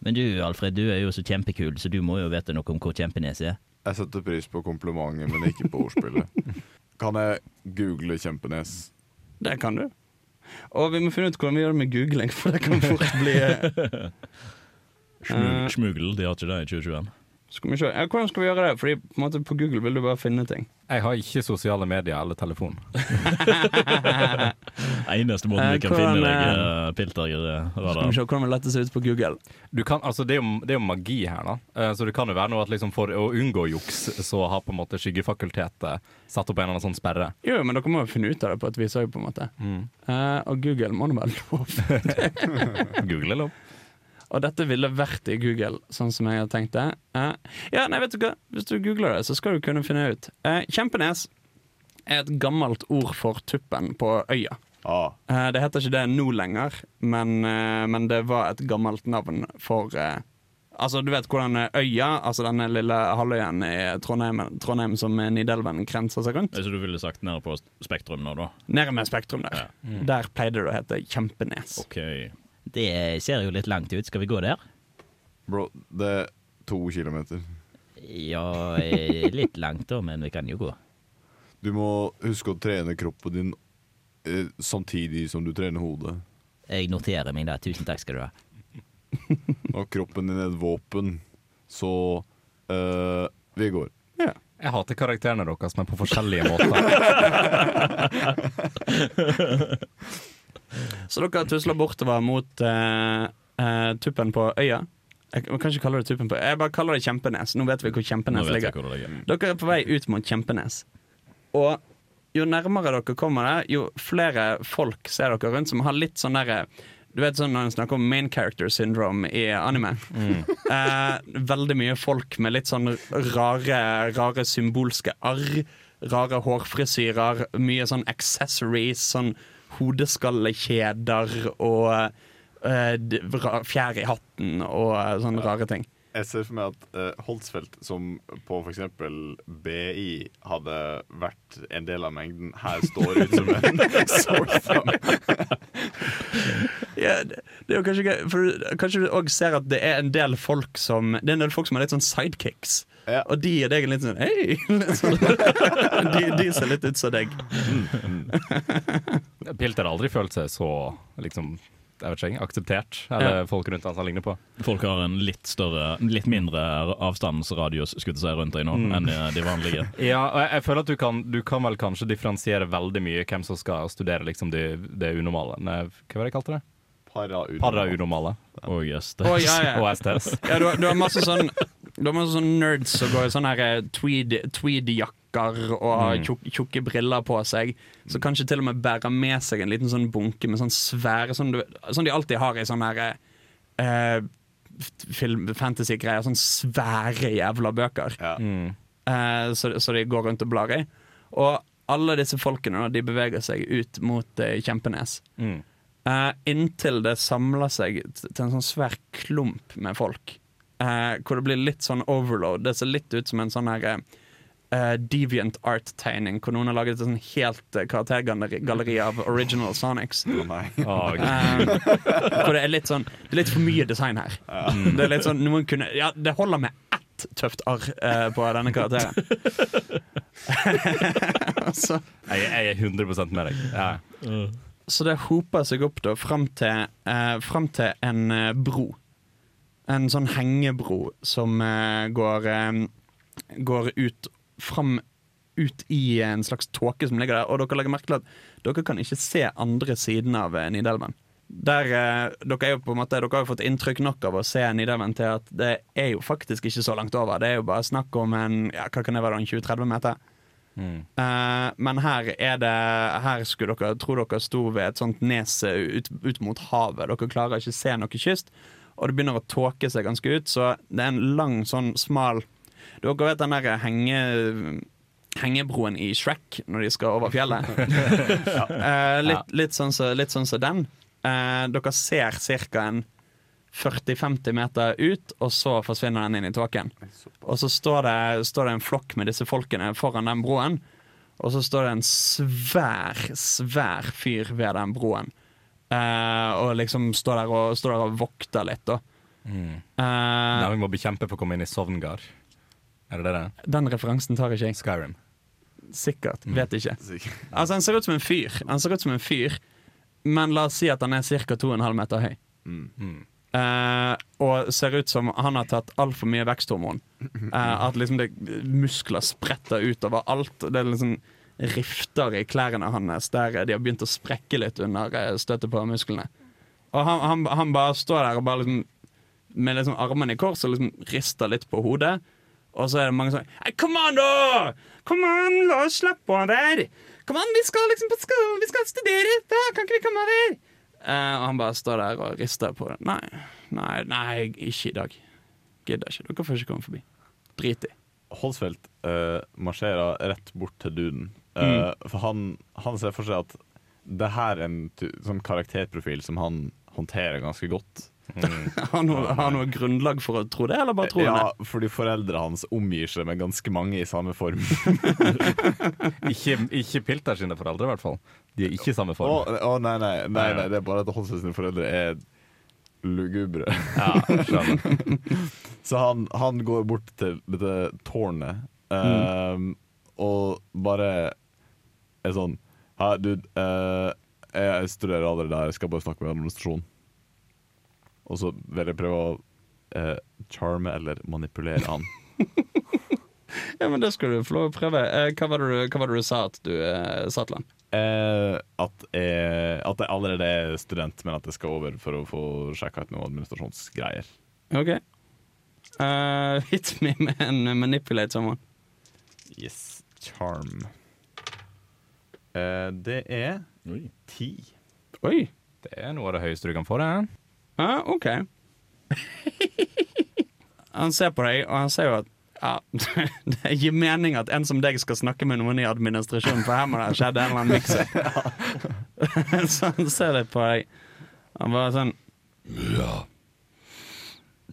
Speaker 5: Men du, Alfred, du er jo så kjempekul, så du må jo vite noe om hvor Kjempenes er.
Speaker 4: Jeg setter pris på komplimentet, men ikke på ordspillet. *laughs* Kan jeg google Kjempenes?
Speaker 1: Det kan du. Og vi må finne ut hvordan vi gjør det med googling, for det kan fort bli *laughs*
Speaker 2: Smug,
Speaker 1: Eh.
Speaker 2: de har ikke det i 2021.
Speaker 1: Skal vi se. Ja, hvordan skal vi gjøre det? Fordi på, en måte, på Google vil du bare finne ting.
Speaker 3: Jeg har ikke sosiale medier eller telefon. *laughs* *laughs*
Speaker 2: Eneste måten
Speaker 1: Eh,
Speaker 2: vi kan
Speaker 1: hvordan,
Speaker 2: finne deg,
Speaker 1: eh,
Speaker 2: uh, Pilter,
Speaker 1: Skal vi se hvordan vi letter seg ut på Google.
Speaker 3: Du kan, altså det, er jo, det er jo magi her, da. Eh, Så det kan jo være noe at liksom for å unngå juks, så har på en måte Skyggefakultetet satt opp en eller annen sånn sperre.
Speaker 1: Jo, men dere må jo finne ut av det på et vis òg, på en måte. Eh, og Google må nå være lov. *laughs*
Speaker 3: Google er lov.
Speaker 1: Og dette ville vært i Google, sånn som jeg hadde tenkt det. Uh, ja, nei, vet du hva? Hvis du googler det, så skal du kunne finne ut. Uh, Kjempenes er et gammelt ord for tuppen på øya.
Speaker 4: Ah,
Speaker 1: Uh, det heter ikke det nå lenger, men, men det var et gammelt navn for Altså, du vet hvordan øya, altså denne lille halvøyen i Trondheim, Trondheim som Nidelven grenser seg rundt,
Speaker 2: Så du ville sagt nede på Spektrum nå, da?
Speaker 1: nede med Spektrum der. Der pleide det å hete Kjempenes.
Speaker 2: OK.
Speaker 5: Det ser jo litt langt ut. Skal vi gå der?
Speaker 4: bro, det er to kilometer.
Speaker 5: Ja, eh, litt langt da, men vi kan jo gå.
Speaker 4: Du må huske å trene kroppen din eh, samtidig som du trener hodet.
Speaker 5: Jeg noterer meg det. Tusen takk skal du ha. *laughs*
Speaker 4: Og kroppen din er et våpen, så eh, vi går.
Speaker 3: Jeg hater karakterene deres, men på forskjellige måter. *laughs* *laughs*
Speaker 1: Så dere tusla bortover mot uh, uh, tuppen på øya. Jeg kan ikke kalle det tuppen på Jeg bare kaller det Kjempenes. Nå vet vi hvor Kjempenes ligger.
Speaker 2: hvor ligger.
Speaker 1: Dere er på vei ut mot Kjempenes. Og jo nærmere dere kommer det, jo flere folk ser dere rundt som har litt sånn derre Du vet sånn når en snakker om main character syndrome i anime. Eh, veldig mye folk med litt sånn rare, rare symbolske arr. Rare hårfrisyrer, mye sånn accessories, sånn hodeskallekjeder og uh, fjær i hatten og eh, sånne rare ting.
Speaker 4: Jeg ser for meg at uh, Holtsfeldt, som på f.eks. BI hadde vært en del av mengden, her står ut som en *laughs* sore thumb. *laughs*
Speaker 1: Ja, det, det er jo kanskje gøy, for Kanskje du òg ser at det er en del folk som Det er en del folk som er litt sånn sidekicks.
Speaker 4: Ja.
Speaker 1: Og de er deg litt sånn Hei! *laughs* Litt sånn. De, de ser litt ut som deg.
Speaker 3: Pilter har aldri følt seg så liksom, jeg vet ikke, akseptert. Eller folk rundt han som han ligner på.
Speaker 2: Folk har en litt større, litt mindre avstandsradius skulle jeg si, rundt deg nå
Speaker 1: Mm.
Speaker 2: enn de vanlige. *laughs*
Speaker 3: Ja, og jeg, jeg føler at du kan, du kan vel kanskje differensiere veldig mye hvem som skal studere liksom det, det unormale. Hva var det jeg kalte det?
Speaker 4: Para-unormal.
Speaker 3: Para-unormale.
Speaker 2: Og STS.
Speaker 1: Å, ja, ja. *laughs*
Speaker 3: Og STS.
Speaker 1: Ja, du, har- du har masse sånn Du har masse sånn nerds som går i sånne her eh, tweed, tweedjakker og har tjukk, tjukke briller på seg. Så kanskje til og med bærer med seg en liten sånn bunke med sånn svære Sånn, du, sånn de alltid har i sånne her eh, fantasy-greier. Sånn svære jævla bøker.
Speaker 4: Ja.
Speaker 1: eh, så, så de går rundt og blar i. Og alle disse folkene da, de beveger seg ut mot eh, Kjempenes.
Speaker 3: Mm.
Speaker 1: Eh, inntil det samler seg til en sånn svær klump med folk. Uh, hvor det blir litt sånn overload. Det ser litt ut som en sånn her uh, deviant art-tegning, hvor noen har laget et sånn helt karaktergalleri av original Sonics. Oh, hvor det er litt sånn Det er litt for mye design her. Det er litt sånn noen kunne Ja, det holder med ett tøft arr på denne karakteren. *laughs* *laughs* så,
Speaker 3: jeg, jeg er 100 med deg. Ja.
Speaker 1: Så det hoper seg opp da fram til, eh, fram til en eh, bro. En sånn hengebro som eh, går, eh, går ut fram ut i en slags tåke som ligger der. Og dere legger merke til at dere kan ikke se andre siden av eh, Nidelven. Der, eh, dere, er jo på en måte, dere har jo fått inntrykk nok av å se Nidelven til at det er jo faktisk ikke så langt over. Det er jo bare snakk om en ja, hva kan det være, en 20-30 meter.
Speaker 3: Mm.
Speaker 1: Eh, men her er det Her skulle dere tror dere sto ved et sånt nes ut, ut mot havet. Dere klarer ikke se noe kyst, og det begynner å tåke seg ganske ut, så det er en lang, sånn smal Dere vet den der henge, hengebroen i Shrek når de skal over fjellet? *laughs* Eh, litt, litt sånn som så, sånn så den. Eh, dere ser ca. en 40-50 meter ut, og så forsvinner den inn i tåken. Og så står det, står det en flokk med disse folkene foran den broen. Og så står det en svær, svær fyr ved den broen. Eh, og liksom står der og, står der og vokter litt, da.
Speaker 3: Mm.
Speaker 1: Eh,
Speaker 3: Nei, vi må bekjempe for å komme inn i Sovngar. Er det det
Speaker 1: den referansen tar ikke jeg.
Speaker 3: Skyrim.
Speaker 1: Sikkert. Vet ikke.
Speaker 4: Sikkert. *laughs*
Speaker 1: Altså, han ser ut som en fyr. Han ser ut som en fyr Men la oss si at han er ca. 2,5 meter høy.
Speaker 3: Mm.
Speaker 1: Eh, og ser ut som han har tatt altfor mye veksthormon. Eh, at liksom det muskler spretter ut over alt. Det er liksom rifter i klærne hans der de har begynt å sprekke litt under eh, støtet på musklene. Og han, han, han bare står der og bare liksom med liksom armene i kors og liksom rister litt på hodet. Og så er det mange hey, Kom an, da! Kom an, la oss slappe av der! Kom an, vi skal liksom på skolen, vi skal studere! Da, kan ikke vi komme over? Uh, og han bare står der og rister på det. Nei, nei, nei, ikke i dag. Gidder ikke. Dere får ikke komme forbi. Drit i.
Speaker 4: Holsfeldt uh, marsjerer rett bort til duden. Eh, For han, han ser for seg at det her er en sånn karakterprofil som han håndterer ganske godt. *laughs*
Speaker 1: Har noe, har noe grunnlag for å tro det, eller bare han
Speaker 4: Ja, fordi foreldrene hans omgir seg med ganske mange i samme form. *laughs*
Speaker 3: Ikke, ikke Pilter sine foreldre, i hvert fall. De er ikke i samme
Speaker 4: Å
Speaker 3: form.
Speaker 4: å, nei, nei, nei, nei, det er bare at Holsfeldt sine foreldre er lugubre.
Speaker 3: Ja, skjønner. *laughs*
Speaker 4: Så han, han går bort til dette tårnet ehm, og bare er sånn Hei, dude. uh, jeg studerer aldri der, jeg skal bare snakke med administrasjonen. Og så vil jeg prøve å uh, charme eller manipulere han. *laughs*
Speaker 1: Ja, men Det skal du få lov å prøve. Eh, hva, var det, du- hva var det du sa at du eh, sa til han?
Speaker 4: Eh, at, jeg, at jeg allerede er student, men at jeg skal over for å få sjekka ut noen administrasjonsgreier.
Speaker 1: OK. Eh, *laughs* hit me med en manipulate someone.
Speaker 4: Yes, charm. Uh, det er
Speaker 2: Oi.
Speaker 4: ti.
Speaker 1: Oi.
Speaker 3: Det er noe av det høyeste du kan få, det.
Speaker 1: Ja, OK. han ser på deg, og han ser jo at ja, *laughs* Det gir mening at en som deg skal snakke med noen i administrasjonen, for her må det ha skjedd en eller annen mix-up. *laughs* Så han ser litt på deg. Han bare sånn
Speaker 6: Ja,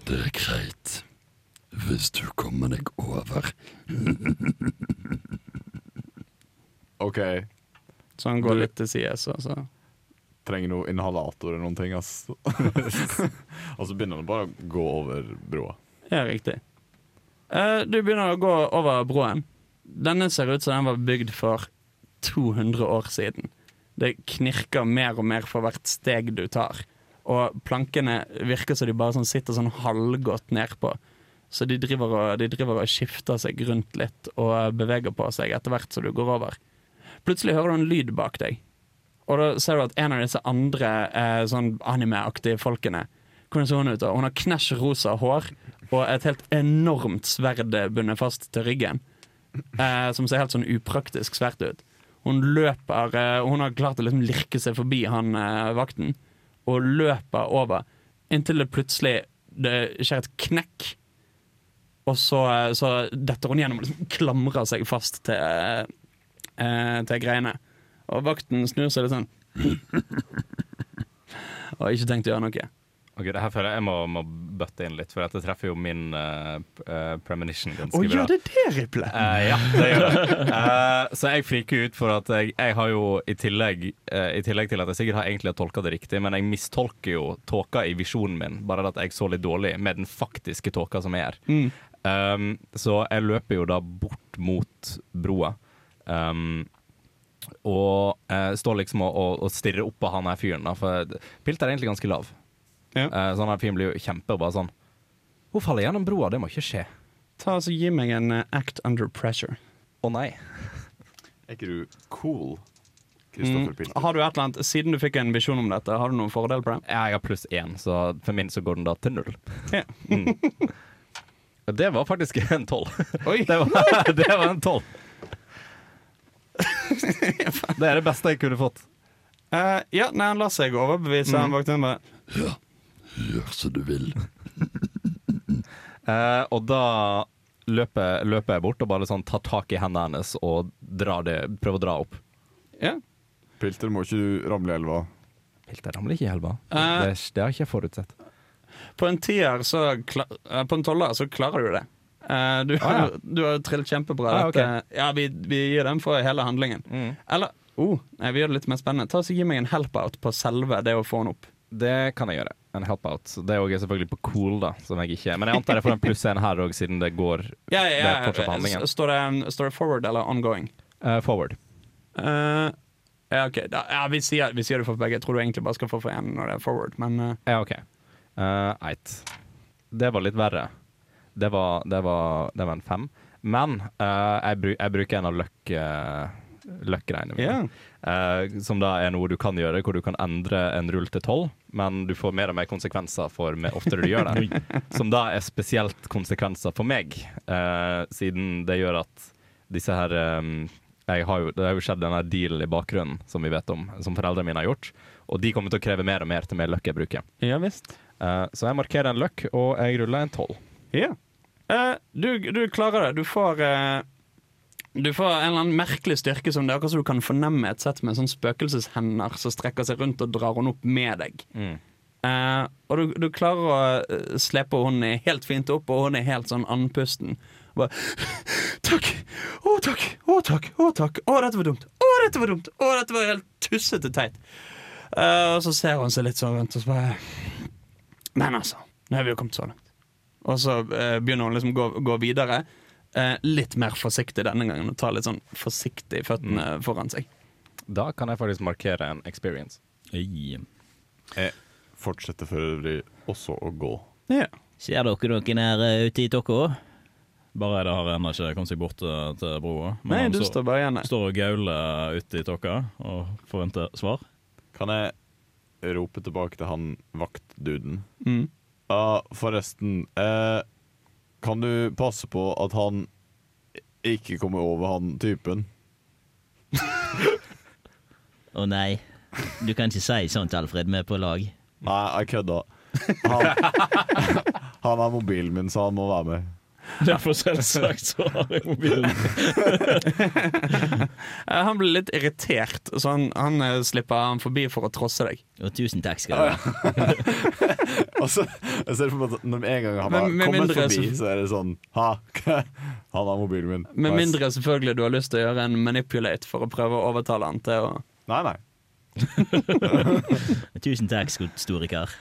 Speaker 6: det er greit. Hvis du kommer deg over. *laughs*
Speaker 4: OK.
Speaker 1: Så han går
Speaker 4: Du-
Speaker 1: litt til sides, altså?
Speaker 4: Trenger noe inhalator eller noen ting, ass. *laughs* og så begynner han bare å gå over broa.
Speaker 1: Ja, riktig. Uh, du begynner å gå over broen. Denne ser ut som den var bygd for 200 år siden. Det knirker mer og mer for hvert steg du tar. Og plankene virker som de bare sånn sitter sånn halvgodt nedpå. Så de driver, og, de driver og skifter seg rundt litt og beveger på seg etter hvert som du går over. Plutselig hører du en lyd bak deg. Og da ser du at en av disse andre eh, sånn anime-aktige folkene Hvordan ser hun ut? da? Hun har knæsj rosa hår og et helt enormt sverd bundet fast til ryggen. Eh, som ser helt sånn upraktisk svært ut. Hun løper eh, Hun har klart å liksom lirke seg forbi han eh, vakten, og løper over inntil det plutselig det skjer et knekk. Og så, eh, så detter hun gjennom og liksom klamrer seg fast til, eh, til greiene. Og vakten snur seg litt sånn Og har ikke tenkt å gjøre noe.
Speaker 3: Ok, det her føler jeg jeg må, må bøtte inn litt, for dette treffer jo min uh, premonition ganske
Speaker 1: Å,
Speaker 3: bra.
Speaker 1: gjør det det, Riple?
Speaker 3: Uh, ja, det gjør det. Eh, så jeg friker ut for at jeg, jeg har jo i tillegg eh, I tillegg til at jeg sikkert har egentlig tolka det riktig, men jeg mistolker jo tåka i visjonen min, bare at jeg så litt dårlig med den faktiske tåka som er.
Speaker 1: Mm.
Speaker 3: Um, så jeg løper jo da bort mot broa. Um, og jeg står liksom og, og, og stirrer opp på han her fyren. Da, for Pilt er egentlig ganske lav.
Speaker 1: Ja.
Speaker 3: Uh, så han her fyren blir jo kjempe bare sånn Hun faller gjennom broa, det må ikke skje.
Speaker 1: Ta altså, Gi meg en uh, act under pressure.
Speaker 3: Å nei.
Speaker 4: Er ikke du cool,
Speaker 1: Mm. Har du et eller annet, Siden du fikk en visjon om dette, har du noen fordel på det?
Speaker 3: Jeg har pluss én, så for min så går den da til null.
Speaker 1: Ja.
Speaker 3: Mm. Det var faktisk *laughs* en tolv.
Speaker 1: Oi.
Speaker 3: Det var, *laughs* det var en tolv. *laughs* Det er det beste jeg kunne fått.
Speaker 1: Eh, ja, nei, han lar seg overbevise. Han våkner bare
Speaker 6: Ja, gjør som du vil.
Speaker 3: Eh, og da løper, løper jeg bort og bare sånn tar tak i hendene hennes og drar det, prøver å dra opp.
Speaker 1: Ja.
Speaker 4: Pilter, må ikke du ramle i elva?
Speaker 3: Pilter ramler ikke i elva.
Speaker 1: Eh.
Speaker 3: Det, det har ikke jeg forutsett.
Speaker 1: På en tier så eh, På en tolver så klarer du det. Eh, du,
Speaker 3: Ah, ja.
Speaker 1: du har trillet kjempebra.
Speaker 3: Ah, ok.
Speaker 1: Dette- ja, vi, vi gir den for hele handlingen. Eller oh, nei, vi gjør det litt mer spennende. Ta og Gi meg en help-out på selve det å få den opp.
Speaker 3: Det kan jeg gjøre. En help-out. Det er også selvfølgelig på cool, da. Som jeg ikke Men jeg antar jeg får en pluss én her òg, siden det går *laughs*
Speaker 1: Ja, ja, ja,
Speaker 3: Det fortsatt handlingen.
Speaker 1: Står det, står det forward eller ongoing?
Speaker 3: Uh, forward.
Speaker 1: Ja, ok. Da, ja, vi, sier, vi sier det for begge. Jeg tror du egentlig bare skal få for én når det er forward, men
Speaker 3: Ja, OK. Uh, Eit. Det var litt verre. Det var, det var, det var en fem. Men eh, jeg, bru, jeg bruker en av løkk... Løkk-greiene mine.
Speaker 1: Yeah.
Speaker 3: Uh, som da er noe du kan gjøre, hvor du kan endre en rull til tolv, men du får mer og mer konsekvenser for mer oftere du gjør det. *laughs* som da er spesielt konsekvenser for meg, uh, siden det gjør at disse her um, har jo, Det har jo skjedd denne dealen i bakgrunnen som vi vet om, som foreldrene mine har gjort. Og de kommer til å kreve mer og mer til mer løkk jeg bruker.
Speaker 1: ja visst.
Speaker 3: Eh, så jeg markerer en løkk, og jeg ruller en tolv.
Speaker 1: Ja. Eh, du, du klarer det. Du får eh, Du får en eller annen merkelig styrke som det er akkurat som du kan fornemme et sett med sånn spøkelseshender som strekker seg rundt og drar henne opp med deg. Eh, og du, du klarer å slepe henne helt fint opp, og hun er helt sånn andpusten. Og Bare, *laughs* takk! Å, takk! Å, takk! Å, takk! Å, dette var dumt! Å, dette var dumt! Å, dette var helt tussete teit. Uh, og så ser hun seg litt sånn rundt, og så bare Men altså, nå har vi jo kommet så langt. Og så eh, begynner hun liksom å gå, gå videre. Eh, litt mer forsiktig denne gangen, og ta litt sånn forsiktig føttene foran seg.
Speaker 3: Da kan jeg faktisk markere en experience.
Speaker 2: Hey.
Speaker 4: Jeg fortsetter for øvrig også å gå.
Speaker 1: Ja.
Speaker 5: Ser dere noen her uh, ute i tokka?
Speaker 2: Bare det har ennå ikke kommet seg bort uh, til broa. Men
Speaker 1: Nei,
Speaker 2: han
Speaker 1: du
Speaker 2: står-
Speaker 1: står bare igjen
Speaker 2: står og gauler ute i tåka og forventer svar.
Speaker 4: Kan jeg rope tilbake til han vaktduden?
Speaker 1: Mm.
Speaker 4: Uh, forresten uh, Kan du passe på at han ikke kommer over han typen?
Speaker 5: Å nei, du kan ikke si sånt, Alfred. Vi er på lag.
Speaker 4: Nei, jeg kødda. Han, *laughs* han er mobilen min, så han må være med.
Speaker 2: Derfor selvsagt så har jeg mobilen. *laughs*
Speaker 1: Eh, Han blir litt irritert, så han, han eh, slipper han forbi for å trosse deg.
Speaker 5: Og tusen takk skal du ha. *laughs*
Speaker 4: Og så jeg ser for meg at når med en gang han har
Speaker 1: Men
Speaker 4: kommet
Speaker 1: mindre
Speaker 4: forbi,
Speaker 1: så-
Speaker 4: er det sånn Ha, *laughs* han har mobilen min.
Speaker 1: Med
Speaker 4: Nice.
Speaker 1: mindre selvfølgelig du har lyst til å gjøre en manipulate for å prøve å overtale han til å
Speaker 4: Nei, nei.
Speaker 5: Tusen takk, store kar.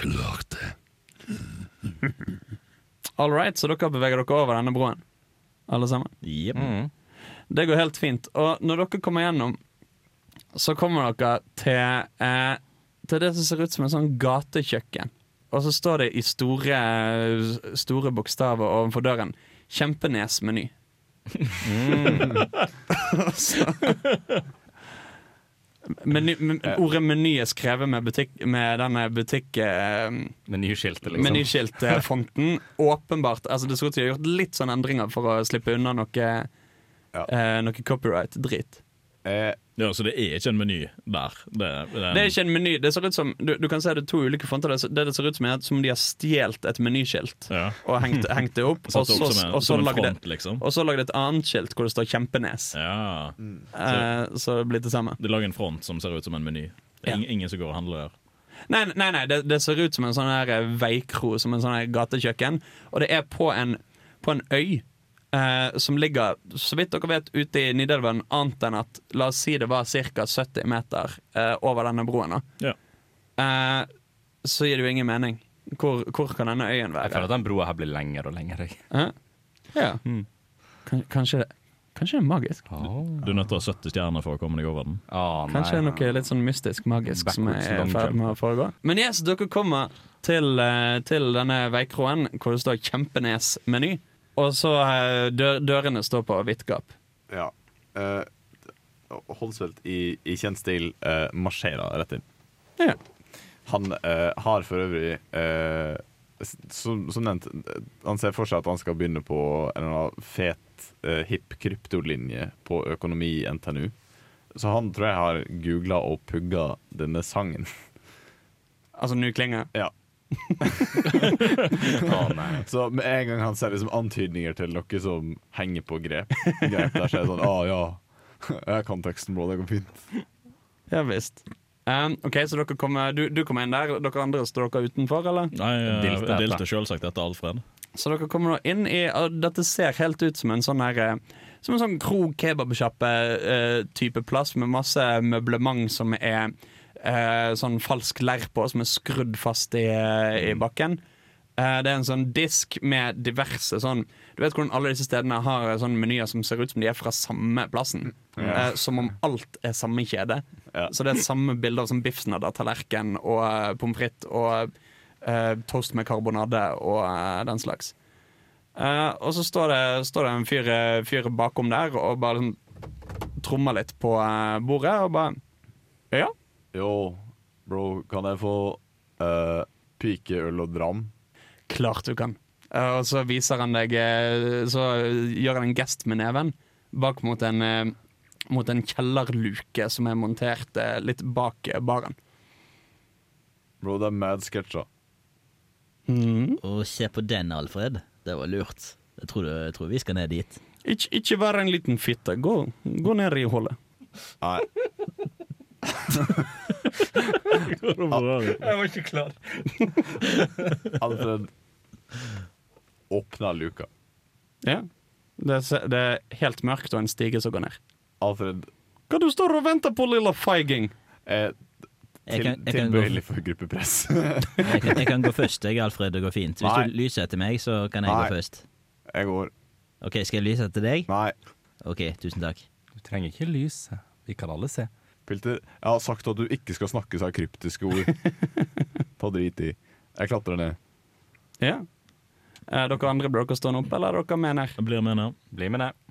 Speaker 6: Klart det.
Speaker 1: All right, så dere beveger dere over denne broen, alle sammen.
Speaker 5: Jepp.
Speaker 1: Det går helt fint. Og når dere kommer gjennom, så kommer dere til, eh, til det som ser ut som en sånn gatekjøkken. Og så står det i store, store bokstaver overfor døren 'Kjempenes-meny'. *laughs* *laughs* Så- Meny, men, ordet 'meny' er skrevet med, butikk, med denne butikk... Eh,
Speaker 3: Menyskiltet, liksom.
Speaker 1: menyskiltfonten. *laughs* Åpenbart. Altså, det ser ut som de har gjort litt sånne endringer for å slippe unna noe, eh, noe copyright-drit.
Speaker 4: Eh,
Speaker 2: Ja, Så det er ikke en meny der. Det, det, er
Speaker 1: Det er ikke en meny. Det ser ut som, du, du kan se det er to ulike fonter. Det, det det ser ut som, er som om de har stjålet et menyskilt
Speaker 2: ja.
Speaker 1: og hengt, hengt det opp. *laughs* Og så,
Speaker 2: en,
Speaker 1: og så lagde,
Speaker 2: front, liksom.
Speaker 1: og så lagde et annet skilt hvor det står 'Kjempenes'.
Speaker 2: Ja.
Speaker 1: Eh, så det blir det samme.
Speaker 2: De lager en front som ser ut som en meny. Det er
Speaker 1: Ja.
Speaker 2: ing- ingen som går og handler der.
Speaker 1: Nei, nei, nei det, det ser ut som en sånn her eh, veikro, som en sånn her gatekjøkken. Og det er på en, på en øy eh, som ligger, så vidt dere vet, ute i Nidelven, annet enn at la oss si det var ca. 70 meter eh, over denne broen. da.
Speaker 2: Ja.
Speaker 1: Eh, så gir det jo ingen mening. Hvor, hvor kan denne øyen være?
Speaker 3: Jeg føler at den broa her blir lengre og lengre.
Speaker 1: Eh? Ja. Mm. kanskje, kanskje det er magisk?
Speaker 2: Du er nødt til å ha 70 stjerner for å komme deg over den.
Speaker 3: Ah,
Speaker 1: Kanskje det er noe litt sånn mystisk magisk som
Speaker 3: Backwards
Speaker 1: er i ferd med å foregå. Men yes, dere kommer til, eh, til denne veikroen hvor det står 'Kjempenes-meny'. Og så eh, dør, dørene står på vidt gap.
Speaker 4: ja. Uh, Holsvelt i, i kjent stil uh, marsjerer rett inn.
Speaker 1: Ja.
Speaker 4: Han uh, har for øvrig uh, som, som nevnt, han ser for seg at han skal begynne på en eller annen fet, uh, hipp kryptolinje på økonomi i NTNU. Så han tror jeg har googla og pugga denne sangen.
Speaker 1: Altså nå klinger
Speaker 4: Ja. *laughs*
Speaker 3: Å.
Speaker 4: Så med en gang han ser liksom antydninger til noe som henger på grep, grep der, så er det sånn ah, ja. Jeg kan teksten, bro. Det går fint.
Speaker 1: Ja visst. Um, ok, Så dere kommer, du, du kommer inn der, dere andre står dere utenfor, eller?
Speaker 2: Nei, jeg
Speaker 3: delte,
Speaker 2: dilte selvsagt etter Alfred.
Speaker 1: Så dere kommer nå inn i Dette ser helt ut som en sånn her eh, Som en sånn krog kebabsjappe-type plass med masse møblement som er eh, sånn falsk leir på, som er skrudd fast i, i bakken. Eh, det er en sånn disk med diverse sånn Du vet hvordan alle disse stedene har sånne menyer som ser ut som de er fra samme plassen? Eh, som om alt er samme kjede.
Speaker 4: Ja.
Speaker 1: Så det er samme bilder som biffsnadder, tallerken og uh, pommes frites og uh, toast med karbonade og uh, den slags. Eh, og så står det, står det en fyr, eh, fyr bakom der og bare liksom trommer litt på eh, bordet og bare Ja.
Speaker 4: Yo, bro, kan jeg få uh, pikeøl og dram?
Speaker 1: Klart du kan. Uh, og så viser han deg eh, Så gjør han en gest med neven bak mot en, uh, mot en kjellerluke som er montert litt bak baren.
Speaker 4: Bro, det er mad sketsjer.
Speaker 1: Mm.
Speaker 5: Og se på den, Alfred. Det var lurt. Jeg tror, jeg tror vi skal ned dit.
Speaker 1: Ikke, ikke vær en liten fitte. Gå, gå ned i hullet.
Speaker 4: Nei,
Speaker 1: Jeg var ikke klar. *laughs*
Speaker 4: Alfred åpna luka.
Speaker 1: Ja. Det er, det er helt mørkt og en stige som går ned.
Speaker 4: Alfred
Speaker 1: Hva du står og venter på, lilla feiging?
Speaker 5: Eh,
Speaker 4: til,
Speaker 5: jeg, kan gå,
Speaker 4: tilbøyelig for gruppepress. *laughs*
Speaker 5: jeg, kan, jeg kan gå først, jeg, Alfred. Det går fint. Hvis
Speaker 4: Nei.
Speaker 5: du lyser etter meg, så kan jeg
Speaker 4: Nei.
Speaker 5: gå først.
Speaker 4: Jeg går.
Speaker 5: Ok, Skal jeg lyse etter deg?
Speaker 4: Nei.
Speaker 5: Ok, tusen takk.
Speaker 3: Du trenger ikke lyse. Vi kan alle se.
Speaker 4: Pilter, jeg har sagt at du ikke skal snakke seg kryptiske ord. Ta drit i. Jeg klatrer ned.
Speaker 1: Ja. Eh, dere andre blir dere stående opp, eller er dere med ned?
Speaker 2: Jeg blir med ned.
Speaker 3: Bli med ned.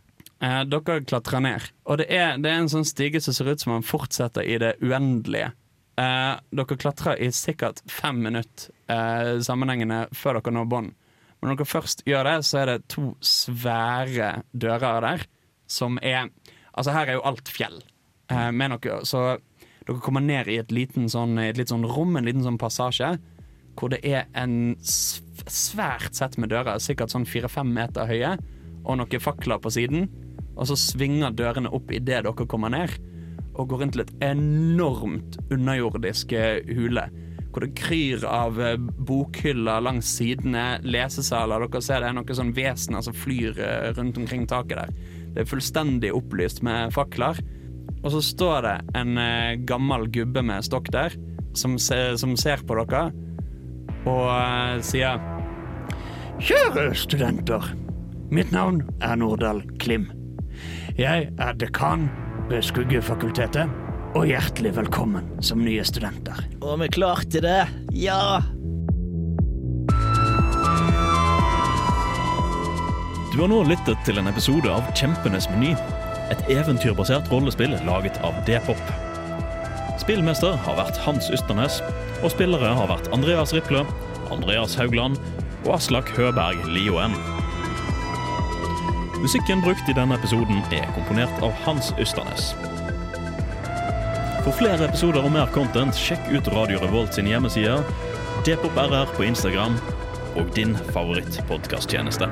Speaker 1: Eh, dere klatrer ned. Og det er, det er en sånn stige som ser ut som man fortsetter i det uendelige. Eh, dere klatrer i sikkert fem minutter eh, sammenhengende før dere når bånd. Men når dere først gjør det, så er det to svære dører der som er Altså, her er jo alt fjell. Eh, noe, så dere kommer ned i et, sånn, et litt sånn rom, en liten sånn passasje, hvor det er en svært sett med dører, sikkert sånn fire-fem meter høye, og noen fakler på siden. Og så svinger dørene opp idet dere kommer ned, og går inn til et enormt underjordisk eh, hule. Hvor det kryr av eh, bokhyller langs sidene, lesesaler. Dere ser det er noen sånn vesener som flyr rundt omkring taket der. Det er fullstendig opplyst med fakler. Og så står det en eh, gammel gubbe med stokk der, som, se, som ser på dere, og eh, sier Kjære studenter. Mitt navn er Nordahl Klim. Jeg er dekan ved Skuggefakultetet, og hjertelig velkommen som nye studenter.
Speaker 5: Og vi klarte det! Ja!
Speaker 2: Du har nå lyttet til en episode av Kjempenes meny. Et eventyrbasert rollespill laget av D-pop. Spillmester har vært Hans Ysternes, og spillere har vært Andreas Riple, Andreas Haugland og Aslak Høberg Lioen. Musikken brukt i denne episoden er komponert av Hans Ysternes. For flere episoder og mer content, sjekk ut Radio Revolt sin hjemmeside, dpop.rr på Instagram og din favorittpodkasttjeneste.